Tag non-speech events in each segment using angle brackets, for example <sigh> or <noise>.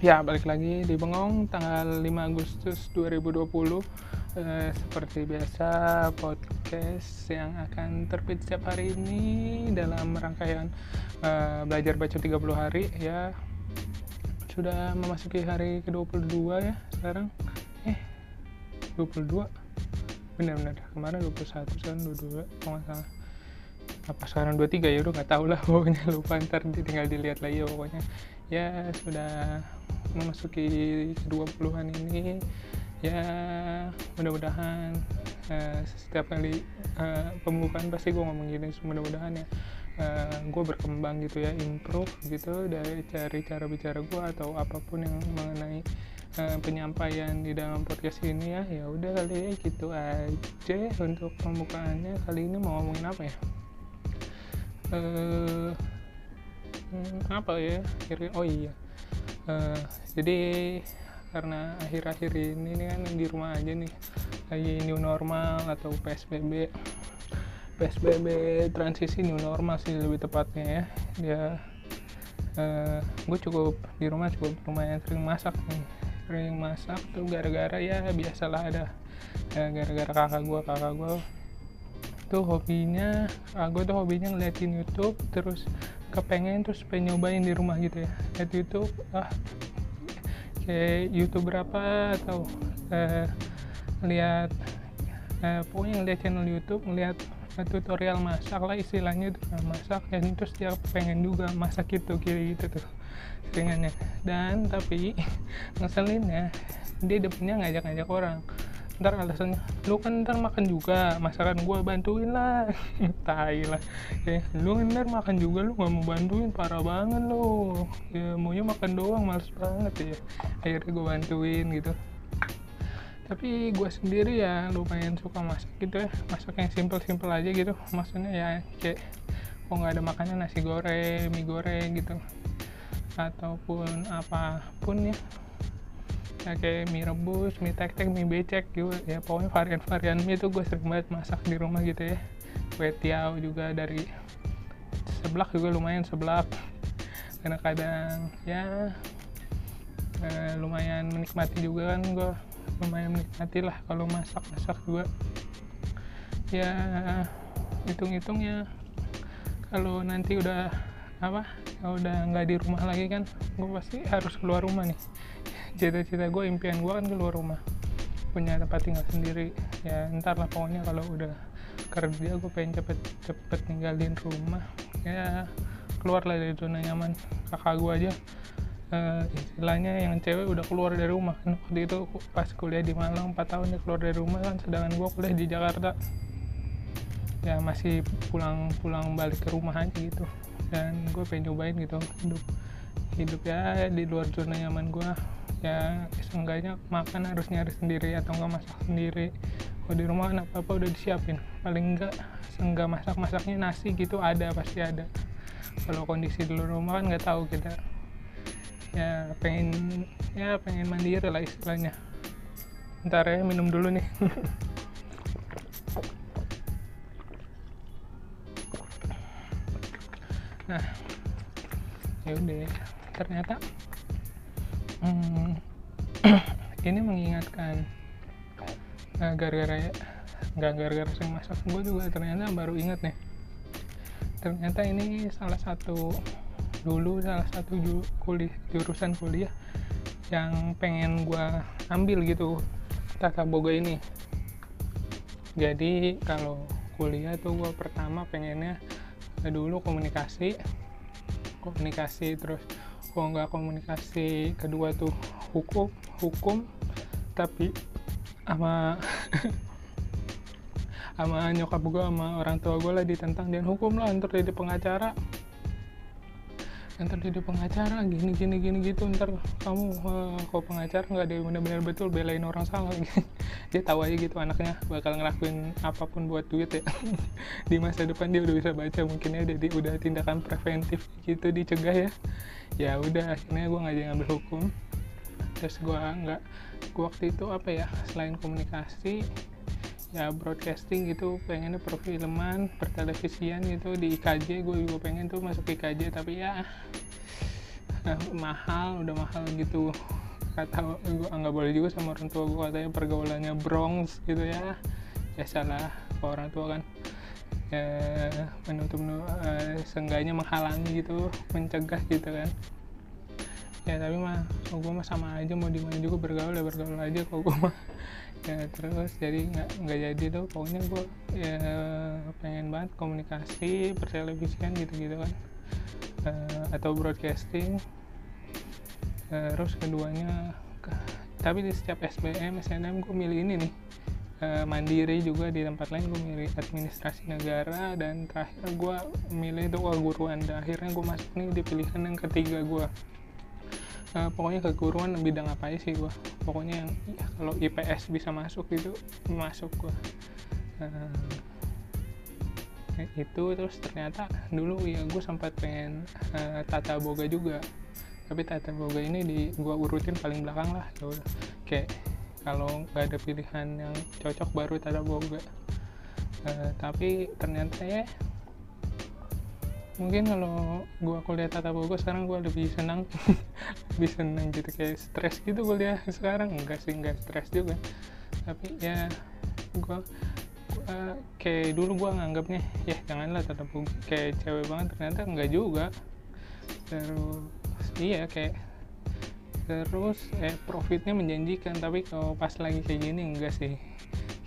Ya, balik lagi di Bengong tanggal 5 Agustus 2020 eh, Seperti biasa podcast yang akan terbit setiap hari ini Dalam rangkaian eh, belajar baca 30 hari ya. Sudah memasuki hari ke-22 ya sekarang. Eh, 22 Bener-bener, kemarin 21, sekarang 22 kalau nggak salah. Apa sekarang 23 ya udah nggak tahu lah. <laughs> Pokoknya lupa ntar tinggal dilihat lagi ya pokoknya. Ya sudah memasuki kedua puluhan ini ya mudah-mudahan uh, setiap kali uh, pembukaan pasti gue ngomong gini mudah-mudahan ya uh, gue berkembang gitu ya improve gitu dari cari cara bicara gue atau apa pun yang mengenai uh, penyampaian di dalam podcast ini ya ya udah kali ya gitu aja untuk pembukaannya. Kali ini mau ngomongin apa ya? Uh, apa ya oh iya uh, jadi karena akhir-akhir ini nih kan di rumah aja nih lagi new normal atau psbb psbb transisi new normal sih lebih tepatnya ya. Dia uh, gue cukup di rumah cukup lumayan sering masak nih. Sering masak tuh gara-gara ya biasalah ada gara-gara kakak gue kakak gue tuh hobinya aku tuh hobinya ngeliatin YouTube terus kepengen terus pengen nyobain di rumah gitu ya. Lihat YouTube ah kayak YouTube berapa atau eh, lihat eh, pokoknya ngeliat channel YouTube ngeliat tutorial masak lah istilahnya itu masak dan itu setiap pengen juga masak itu kiri gitu tuh seringannya. Dan tapi ngeselinnya dia depannya ngajak-ngajak orang ntar alasannya lu kan ntar makan juga masakan gua bantuin lah. <laughs> Tai lah. Ya lu ntar makan juga lu nggak mau bantuin parah banget lu. Ya maunya makan doang males banget. Ya akhirnya gua bantuin gitu. Tapi gue sendiri ya lumayan suka masak gitu ya masak yang simple-simple aja gitu. Maksudnya ya kayak kok nggak ada makanan nasi goreng mie goreng gitu. Ataupun apa pun ya ya kayak mie rebus, mie tek-tek, mie becek juga ya pokoknya varian-varian mie itu gue sering banget masak di rumah gitu ya. Kue tiaw juga dari seblak juga lumayan seblak. Karena kadang ya eh, lumayan menikmati juga kan gue lumayan menikmati lah kalau masak-masak juga ya hitung-hitung ya kalau nanti udah apa udah nggak di rumah lagi kan gue pasti harus keluar rumah nih cita-cita gue impian gue kan keluar rumah. Punya tempat tinggal sendiri. Ya ntar lah pokoknya kalau udah kerja gue pengen cepet-cepet ninggalin rumah. Ya keluar lah dari zona nyaman kakak gue aja. Uh, istilahnya yang cewek udah keluar dari rumah kan. Waktu itu pas kuliah di Malang 4 tahun dia keluar dari rumah kan. Sedangkan gue kuliah di Jakarta. Ya masih pulang-pulang balik ke rumah aja gitu. Dan gue pengen nyobain gitu hidup. Hidup ya di luar zona nyaman gue ya seenggaknya makan harus nyari sendiri atau enggak masak sendiri. Kalau di rumah kan apa apa udah disiapin. Paling enggak seenggak masak masaknya nasi gitu ada pasti ada. Kalau kondisi di luar rumah kan nggak tahu kita. Ya pengen ya pengen mandiri lah istilahnya. Ntar ya minum dulu nih. <laughs> Nah ya udah. Ternyata hmm, ini mengingatkan nah, gara-gara ya nggak gara-gara sering masak gue juga ternyata baru ingat nih. Ternyata ini salah satu dulu salah satu ju kuliah jurusan kuliah yang pengen gue ambil gitu tata boga ini. Jadi kalau kuliah tuh gue pertama pengennya dulu komunikasi komunikasi terus kalau nggak komunikasi kedua tuh hukum hukum tapi sama <laughs> sama nyokap gue sama orang tua gue lah ditentang dan hukum lah ntar jadi pengacara. Ntar jadi pengacara gini gini gini gitu. Ntar kamu uh, pengacara nggak ada benar-benar betul belain orang salah. <laughs> Dia tahu aja gitu anaknya bakal ngelakuin apa pun buat duit ya. <laughs> Di masa depan dia udah bisa baca mungkin ya jadi udah tindakan preventif gitu dicegah ya. Ya udah akhirnya gue ngajak ngambil hukum terus gue nggak gue waktu itu apa ya selain komunikasi ya broadcasting gitu pengennya perfilman pertelevisian gitu di IKJ gue juga pengen tuh masuk IKJ tapi ya eh, <laughs> mahal udah mahal gitu. Kata gue nggak boleh juga sama orang tua gue katanya pergaulannya Bronx gitu ya. Ya salah orang tua kan. Ya menutup uh, seenggaknya menghalangi gitu mencegah gitu kan ya tapi mah kalau gue mah sama aja mau di mana juga bergaul ya bergaul aja kalau gue mah. <laughs> Ya terus jadi nggak nggak jadi tuh pokoknya gue ya pengen banget komunikasi pertelevisian gitu gitu kan uh, atau broadcasting. Uh, terus keduanya tapi di setiap SBM SNM gue milih ini nih. Uh, mandiri juga di tempat lain gue milih administrasi negara dan terakhir gue milih itu keguruan dan akhirnya gue masuk nih di pilihan yang ketiga gue uh, pokoknya keguruan bidang apa aja sih gue pokoknya yang ya, kalau IPS bisa masuk itu masuk gue uh, itu terus ternyata dulu ya gue sempat pengen uh, tata boga juga. Tapi tata boga ini di gue urutin paling belakang lah ya udah. Kayak kalau nggak ada pilihan yang cocok baru tata boga. Uh, tapi ternyata ya mungkin kalau gua kuliah tata boga sekarang gua lebih senang <laughs> lebih senang gitu kayak stres gitu kuliah sekarang. Enggak sih enggak stres juga. Tapi ya gua, gua kayak dulu gua nganggapnya ya janganlah boga kayak cewek banget. Ternyata enggak juga. Terus iya kayak terus eh profitnya menjanjikan. Tapi kalau pas lagi kayak gini enggak sih.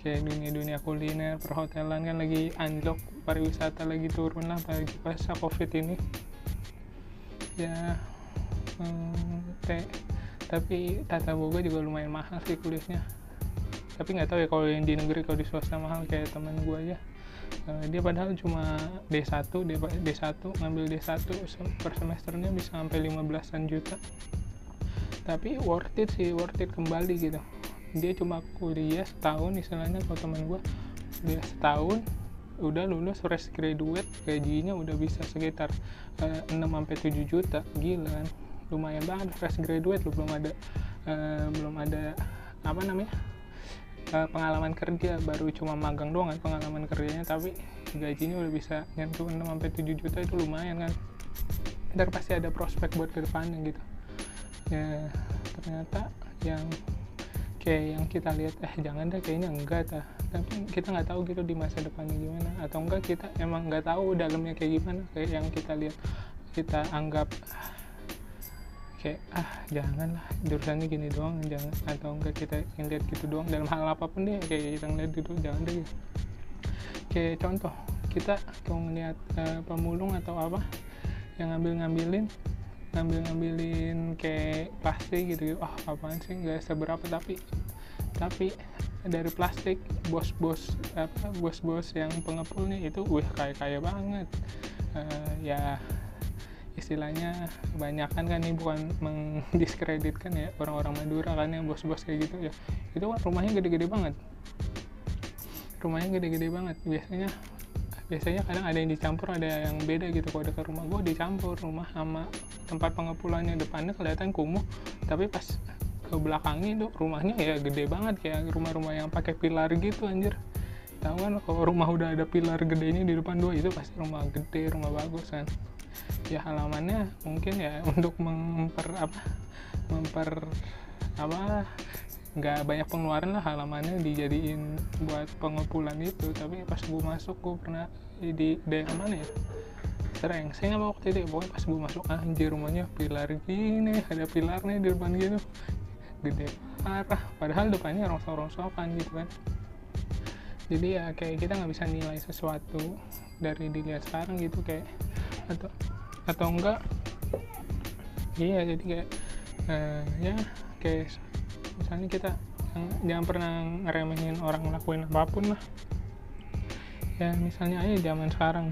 Kayak dunia-dunia kuliner perhotelan kan lagi anjlok pariwisata lagi turun lah apalagi pas covid ini. Ya hmm, te, tapi tata boga juga lumayan mahal sih kuliahnya. Tapi nggak tahu ya kalau yang di negeri kalau di swasta mahal kayak teman gue aja. Uh, dia padahal cuma D1 D, D1 ngambil D1 per semesternya bisa sampai 15an juta. Tapi worth it sih worth it kembali gitu. Dia cuma kuliah setahun istilahnya kalau teman gue dia setahun udah lulus fresh graduate gajinya udah bisa sekitar uh, 6 sampai 7 juta. Gila kan? Lumayan banget fresh graduate lu belum ada uh, belum ada apa namanya uh, pengalaman kerja. Baru cuma magang doang kan pengalaman kerjanya. Tapi gajinya udah bisa nyentuh 6 sampai 7 juta itu lumayan kan? Ntar pasti ada prospek buat ke depannya gitu. Ya ternyata yang kayak yang kita lihat eh jangan deh kayaknya enggak ta tapi kita nggak tahu gitu di masa depannya gimana. Atau enggak kita emang nggak tahu dalamnya kayak gimana. Kayak yang kita lihat kita anggap kayak ah janganlah jurusannya gini doang jangan. Atau enggak kita ngeliat gitu doang. Dalam hal apa pun deh kayak kita ngeliat gitu jangan deh. Kayak contoh kita kalau ngeliat uh, pemulung atau apa yang ngambil ngambilin ngambil ngambilin kayak plastik gitu, gitu. oh apaan sih? Nggak seberapa tapi tapi dari plastik bos-bos apa bos-bos yang pengepul nih itu wih kayak kaya banget. Uh, ya istilahnya kebanyakan kan ini bukan mendiskreditkan ya orang-orang Madura kan yang bos-bos kayak gitu ya. Itu kan rumahnya gede-gede banget. Rumahnya gede-gede banget. Biasanya biasanya kadang ada yang dicampur ada yang beda gitu. Kalau dekat rumah gue dicampur rumah sama tempat pengepulannya depannya kelihatan kumuh tapi pas ke belakangnya itu rumahnya ya gede banget. Kayak rumah-rumah yang pakai pilar gitu anjir. Tahu kan kalau rumah udah ada pilar gedenya di depan dua itu pasti rumah gede rumah bagus kan. Ya halamannya mungkin ya <laughs> untuk memper apa memper apa nggak banyak pengeluaran lah halamannya dijadiin buat pengepulan itu. Tapi pas gue masuk gue pernah di daerah mana ya? Sering saya nggak mau waktu itu ya pokoknya pas gue masuk anjir rumahnya pilar gini ada pilarnya di depan gitu. Gede parah. Padahal depannya rongsok-rongsokan gitu kan. Jadi ya kayak kita nggak bisa nilai sesuatu dari dilihat sekarang gitu kayak atau atau enggak. Iya jadi kayak uh, ya kayak misalnya kita jangan pernah ngeremehin orang ngelakuin apa pun lah. Ya misalnya aja zaman sekarang.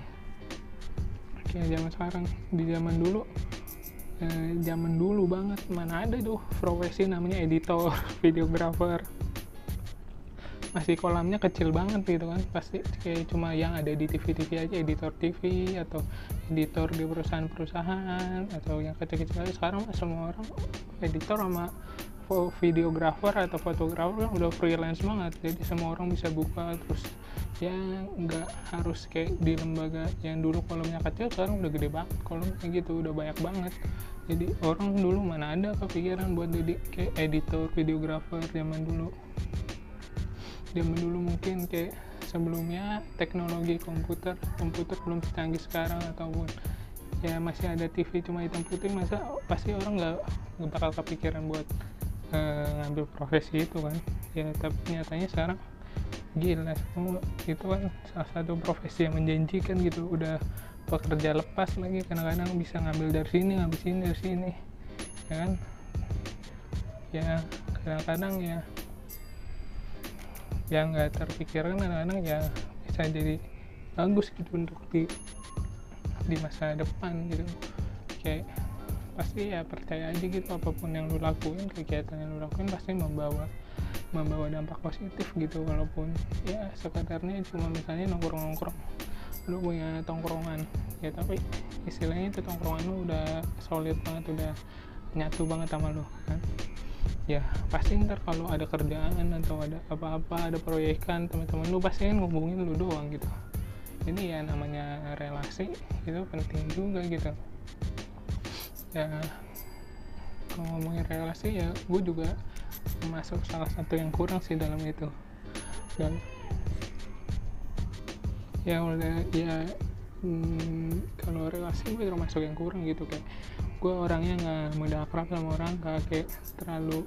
Kayak zaman sekarang. Di zaman dulu eh, zaman dulu banget. Mana ada tuh profesi namanya editor <laughs> videographer. Masih kolamnya kecil banget gitu kan. Pasti kayak cuma yang ada di TV-TV aja editor TV atau editor di perusahaan-perusahaan atau yang kecil-kecil aja. Sekarang semua orang editor sama videographer atau fotografer kan udah freelance banget. Jadi semua orang bisa buka terus ya nggak harus kayak di lembaga yang dulu kolomnya kecil sekarang udah gede banget kolomnya gitu udah banyak banget. Jadi orang dulu mana ada kepikiran buat jadi kayak editor videographer zaman dulu. Zaman dulu mungkin kayak sebelumnya teknologi komputer komputer belum secanggih sekarang ataupun ya masih ada TV cuma hitam putih masa pasti orang nggak bakal kepikiran buat ngambil profesi itu kan. Ya tapi nyatanya sekarang gila semua itu kan salah satu profesi yang menjanjikan gitu. Udah pekerja lepas lagi kadang-kadang bisa ngambil dari sini ngambil sini dari sini ya kan? Ya kadang-kadang ya yang nggak terpikirkan kadang-kadang ya bisa jadi bagus gitu untuk di di masa depan gitu. Kayak pasti ya percaya aja gitu apa pun yang lu lakuin kegiatan yang lu lakuin pasti membawa membawa dampak positif gitu walaupun ya sekedarnya cuma misalnya nongkrong-nongkrong lu punya tongkrongan ya tapi istilahnya itu tongkrongan lu udah solid banget udah nyatu banget sama lu kan? Ya pasti ntar kalau ada kerjaan atau ada apa-apa ada proyekan teman-teman lu pasti kan ngubungin lu doang gitu. Jadi ya namanya relasi itu penting juga gitu ya. Kalau ngomongin relasi ya gue juga masuk salah satu yang kurang sih dalam itu. Dan ya udah ya hmm, kalau relasi gue termasuk yang kurang gitu kayak gue orangnya nggak mudah akrab sama orang gak kayak terlalu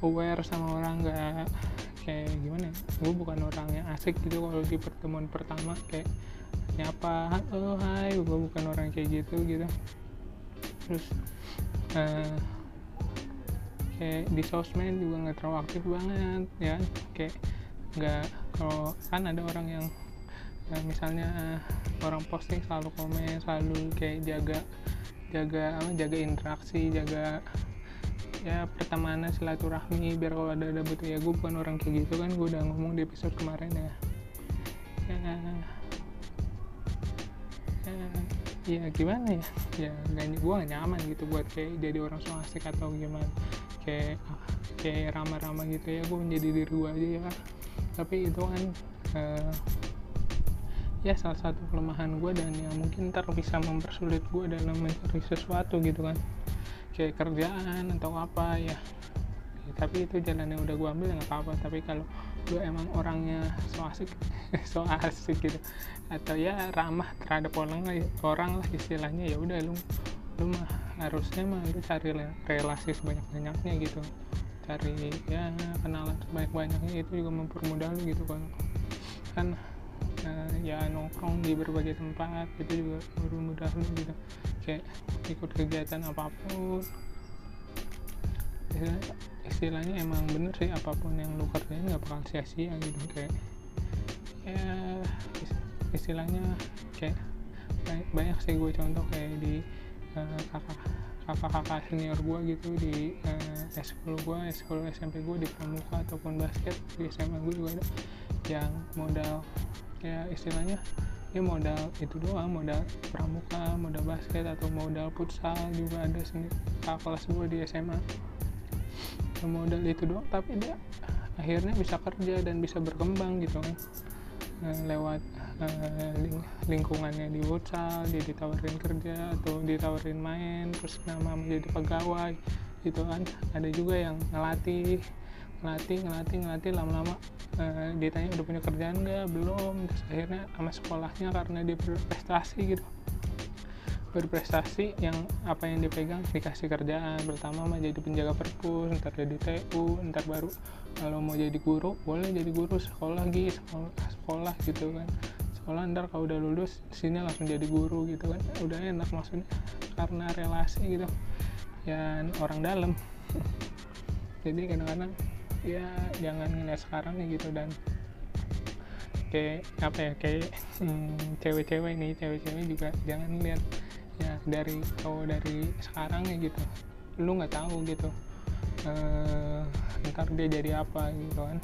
aware sama orang nggak kayak gimana ya gue bukan orang yang asik gitu kalau di pertemuan pertama kayak nyapa? Halo hai. Gue bukan orang kayak gitu gitu terus uh, kayak di sosmed juga nggak terlalu aktif banget ya. Kayak nggak kalau kan ada orang yang ya misalnya uh, orang posting selalu komen selalu kayak jaga jaga apa jaga interaksi jaga ya pertemanan silaturahmi biar kalau ada ada butuh ya gue bukan orang kayak gitu kan gue udah ngomong di episode kemarin ya. Ya, ya, ya gimana ya? Ya gak, gue gak nyaman gitu buat kayak jadi orang so asik atau gimana. Kayak kayak ramah-ramah gitu ya gue menjadi diri gue aja ya. Tapi itu kan uh, ya salah satu kelemahan gue dan yang mungkin ntar bisa mempersulit gue dalam mencari sesuatu gitu kan. Kayak kerjaan atau apa ya, ya tapi itu jalan yang udah gue ambil ya nggak apa-apa. Tapi kalau gue emang orangnya so asik <laughs> so asik gitu. Atau ya ramah terhadap orang orang lah istilahnya. Ya udah lu lu mah harusnya mah lu cari relasi sebanyak banyaknya gitu. Cari ya kenalan sebanyak banyaknya itu juga mempermudah lu gitu kan. Kan uh, ya nongkrong di berbagai tempat itu juga mudah lu gitu. Kayak ikut kegiatan apa pun. Ya, istilahnya emang bener sih apa pun yang lu kerjain nggak bakal sia-sia gitu kayak ya istilahnya kayak banyak, banyak sih gue contoh kayak di uh, kakak kakak-kakak senior gue gitu di uh, eskul gue eskul SMP gue di pramuka ataupun basket di SMA gue juga ada yang modal ya istilahnya ya modal itu doang modal pramuka modal basket atau modal futsal juga ada sendiri kelas gue di SMA modal itu doang tapi dia akhirnya bisa kerja dan bisa berkembang gitu kan. eh, lewat uh, ling lingkungannya di futsal dia ditawarin kerja atau ditawarin main terus nama menjadi pegawai gitu kan. Ada juga yang ngelatih ngelatih ngelatih ngelatih lama-lama uh, dia tanya udah punya kerjaan nggak? Belum. Terus akhirnya sama sekolahnya karena dia berprestasi gitu berprestasi yang apa yang dipegang dikasih kerjaan pertama mah jadi penjaga perpus ntar jadi TU ntar baru kalau mau jadi guru boleh jadi guru sekolah lagi sekolah, sekolah gitu kan. Sekolah ntar kalau udah lulus sini langsung jadi guru gitu kan. Udah enak maksudnya karena relasi gitu. Ya orang dalam. <laughs> Jadi kadang-kadang ya jangan ngeliat sekarang nih gitu dan kayak apa ya kayak hmm, cewek-cewek nih cewek-cewek juga jangan lihat ya dari kalau dari sekarang ya gitu. Lu nggak tahu gitu uh, ntar dia jadi apa gitu kan.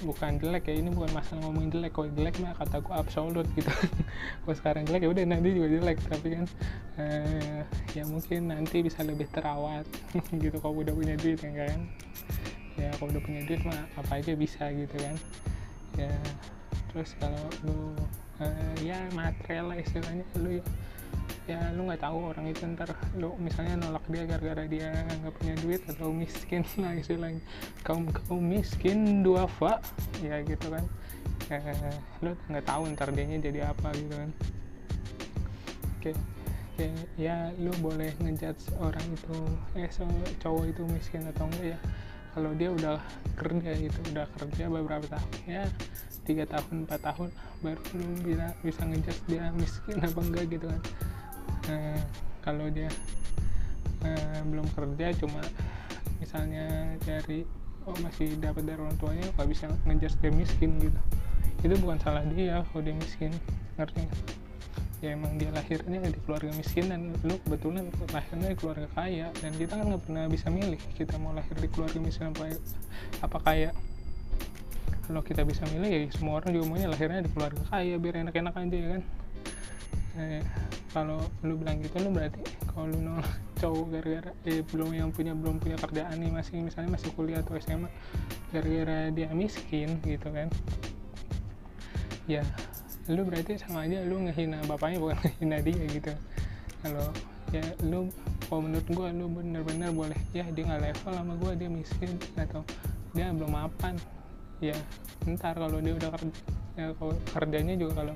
Bukan jelek ya ini bukan masalah ngomongin jelek. Kalau jelek mah kata gue absolut gitu. <laughs> Kalau sekarang jelek ya udah nanti juga jelek. Tapi kan uh, ya mungkin nanti bisa lebih terawat <laughs> gitu kalau udah punya duit ya kan? Ya kalau udah punya duit mah apa aja bisa gitu kan. Ya terus kalau lu uh, ya material lah istilahnya lu ya ya lu nggak tahu orang itu ntar lu misalnya nolak dia gara-gara dia nggak punya duit atau miskin lah <laughs> istilahnya kaum kaum miskin dua fa ya gitu kan. Eh, lu nggak tahu ntar dia jadi apa gitu kan. Oke oke ya lu boleh ngejudge orang itu eh so, cowok itu miskin atau enggak ya. Kalau dia udah kerja gitu udah kerja beberapa tahun ya tiga tahun empat tahun baru lu bisa bisa ngejudge dia miskin apa enggak gitu kan. Eh, kalau dia uh, belum kerja cuma misalnya dari oh masih dapat dari orang tuanya nggak bisa ngejar dia miskin gitu. Itu bukan salah dia kalau dia miskin ngerti gak? ya emang dia lahirnya di keluarga miskin dan lu kebetulan lahirnya di keluarga kaya dan kita kan nggak pernah bisa milih kita mau lahir di keluarga miskin apa apa kaya kalau kita bisa milih ya semua orang juga maunya lahirnya di keluarga kaya biar enak-enak aja ya kan? Eh, kalau lu bilang gitu lu berarti kalau lu nolak <laughs> cowok gara-gara eh, belum yang punya belum punya kerjaan nih masih misalnya masih kuliah atau SMA gara-gara dia miskin gitu kan? Ya lu berarti sama aja lu ngehina bapaknya bukan <laughs> ngehina dia gitu. Kalau ya lu kalau menurut gua lu bener-bener boleh ya dia nggak level sama gua dia miskin atau dia belum mapan ya ntar kalau dia udah kerja ya kalau kerjanya juga kalau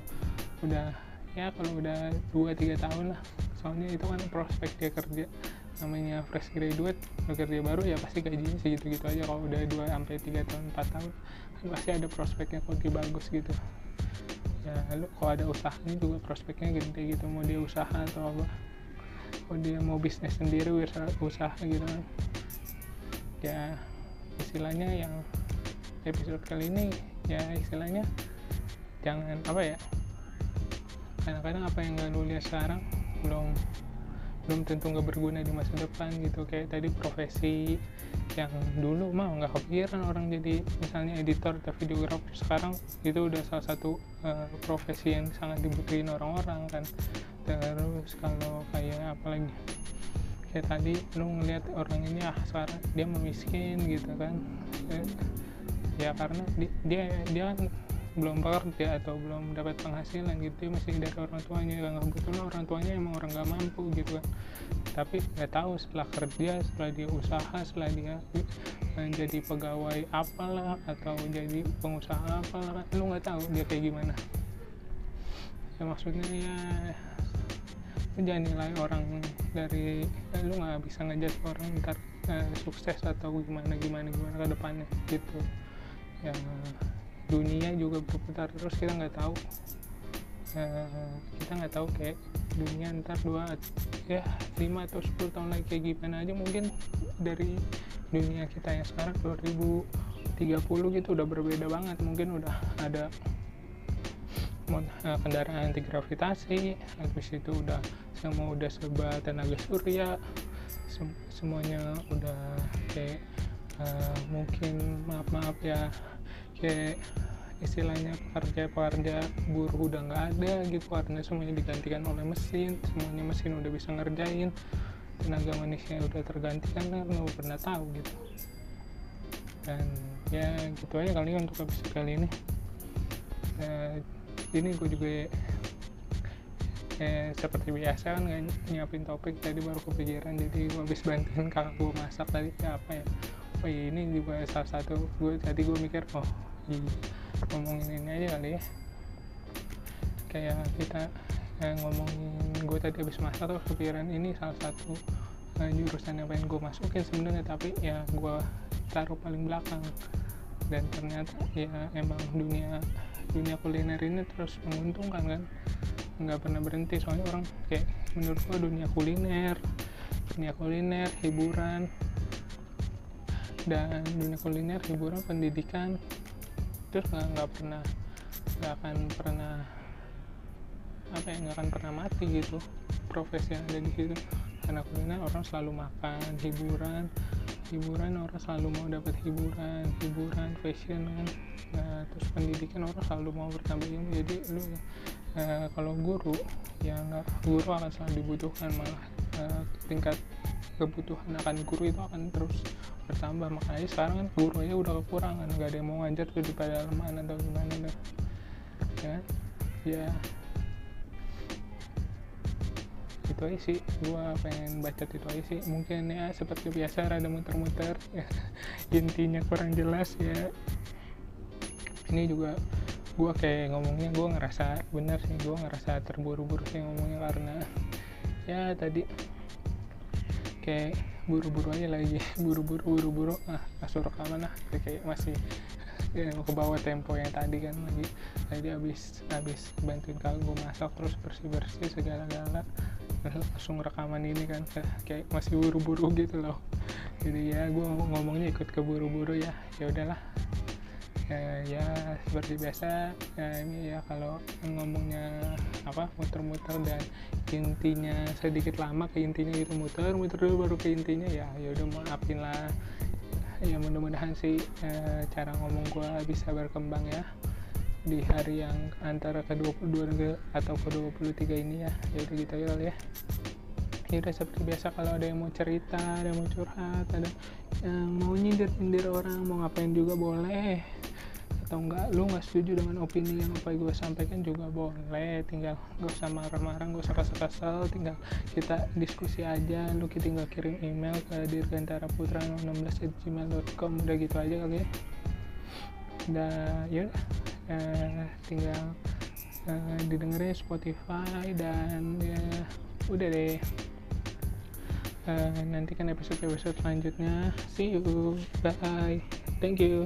udah ya kalau udah 2-3 tahun lah. Soalnya itu kan prospek dia kerja. Namanya fresh graduate bekerja baru ya pasti gajinya segitu-gitu aja. Kalau udah 2 sampai 3 tahun 4 tahun kan pasti ada prospeknya kalau dia bagus gitu. Ya lu kalau ada usahanya juga prospeknya gede gitu. Mau dia usaha atau apa. Kalau dia mau bisnis sendiri usaha gitu kan. Ya istilahnya yang episode kali ini ya istilahnya jangan apa ya kadang-kadang apa yang nggak lu lihat sekarang belum belum tentu nggak berguna di masa depan gitu. Kayak tadi profesi yang dulu mah nggak kepikiran orang jadi misalnya editor atau videografer sekarang itu udah salah satu uh, profesi yang sangat dibutuhin orang-orang kan. Terus kalau kayak apa lagi kayak tadi lu ngeliat orang ini ah sekarang dia memiskin gitu kan. Eh, ya karena di, dia dia kan belum bekerja atau belum dapat penghasilan gitu. Masih dari orang tuanya nggak kebetulan orang tuanya emang orang nggak mampu gitu kan. Tapi nggak tahu setelah kerja setelah dia usaha setelah dia menjadi pegawai apalah atau jadi pengusaha apalah lu nggak tahu dia kayak gimana. Ya maksudnya ya jangan nilai orang dari eh, lu nggak bisa ngejat orang ntar eh, sukses atau gimana gimana gimana ke depannya gitu ya dunia juga berputar terus kita nggak tahu. Uh, kita nggak tahu kayak dunia ntar dua ya lima atau 10 tahun lagi kayak gimana aja. Mungkin dari dunia kita yang sekarang 2030 gitu udah berbeda banget. Mungkin udah ada uh, kendaraan anti gravitasi habis itu udah semua udah serba tenaga surya sem semuanya udah kayak uh, mungkin maaf maaf ya istilahnya pekerja-pekerja buruh udah nggak ada gitu karena semuanya digantikan oleh mesin semuanya mesin udah bisa ngerjain tenaga manusia udah tergantikan kan nggak pernah tahu gitu. Dan ya gitu aja kali ini untuk episode kali ini. Uh, ini gue juga eh, seperti biasa kan nggak nyiapin topik tadi baru kepikiran jadi gue habis bantuin kakak gue masak tadi apa ya? Oh iya, ini juga salah satu gue tadi gue mikir oh ngomongin ini aja kali ya. Kayak kita eh, ngomongin gue tadi habis masak tuh kepikiran ini salah satu eh, jurusan yang pengen gue masukin sebenarnya tapi ya gue taruh paling belakang. Dan ternyata ya emang dunia dunia kuliner ini terus menguntungkan kan? Nggak pernah berhenti soalnya orang kayak menurut gue dunia kuliner dunia kuliner hiburan dan dunia kuliner hiburan pendidikan terus nggak nggak pernah nggak akan pernah apa ya nggak akan pernah mati gitu profesi yang ada di situ. Karena kuliner orang selalu makan hiburan hiburan orang selalu mau dapat hiburan hiburan fashion kan. Nah terus pendidikan orang selalu mau bertambah ilmu jadi lu uh, kalau guru ya nggak guru akan selalu dibutuhkan malah uh, tingkat kebutuhan akan guru itu akan terus bertambah. Makanya sekarang kan guru aja udah kekurangan nggak ada yang mau ngajar tuh di pedalaman atau gimana ya ya. Itu aja sih gua pengen baca itu aja sih. Mungkin ya seperti biasa rada muter-muter. Ya. <laughs> intinya kurang jelas ya. Ini juga gua kayak ngomongnya gua ngerasa bener sih gua ngerasa terburu-buru sih ngomongnya karena ya tadi kayak buru-buru aja lagi. <laughs> Buru-buru buru-buru. Ah kasur rekaman lah kayak masih ya, ke bawah tempo yang tadi kan. Lagi tadi habis habis bantuin kakak gue masak terus bersih bersih segala-gala langsung rekaman ini kan kayak masih buru-buru gitu loh. Jadi ya gue ngomongnya ikut keburu-buru ya. Ya udahlah ya, ya seperti biasa ya ini ya kalau ngomongnya apa muter-muter dan intinya sedikit lama ke intinya gitu muter muter dulu baru ke intinya ya ya udah maafin lah. Ya mudah-mudahan sih eh, cara ngomong gue bisa berkembang ya di hari yang antara ke 22 ke, atau ke 23 ini ya. Ya udah gitu ya ya. Ya udah seperti biasa kalau ada yang mau cerita ada yang mau curhat ada yang mau nyindir nyindir orang mau ngapain juga boleh atau enggak lu nggak setuju dengan opini yang apa gue sampaikan juga boleh. Tinggal nggak usah marah-marah nggak usah kesel-kesel. Tinggal kita diskusi aja. Lu tinggal kirim email ke dirgantara putra 16 gmail.com udah gitu aja kali ya. Udah ya uh, tinggal uh, didengerin Spotify dan ya udah deh. Uh, nantikan episode episode selanjutnya. See you. Bye. Thank you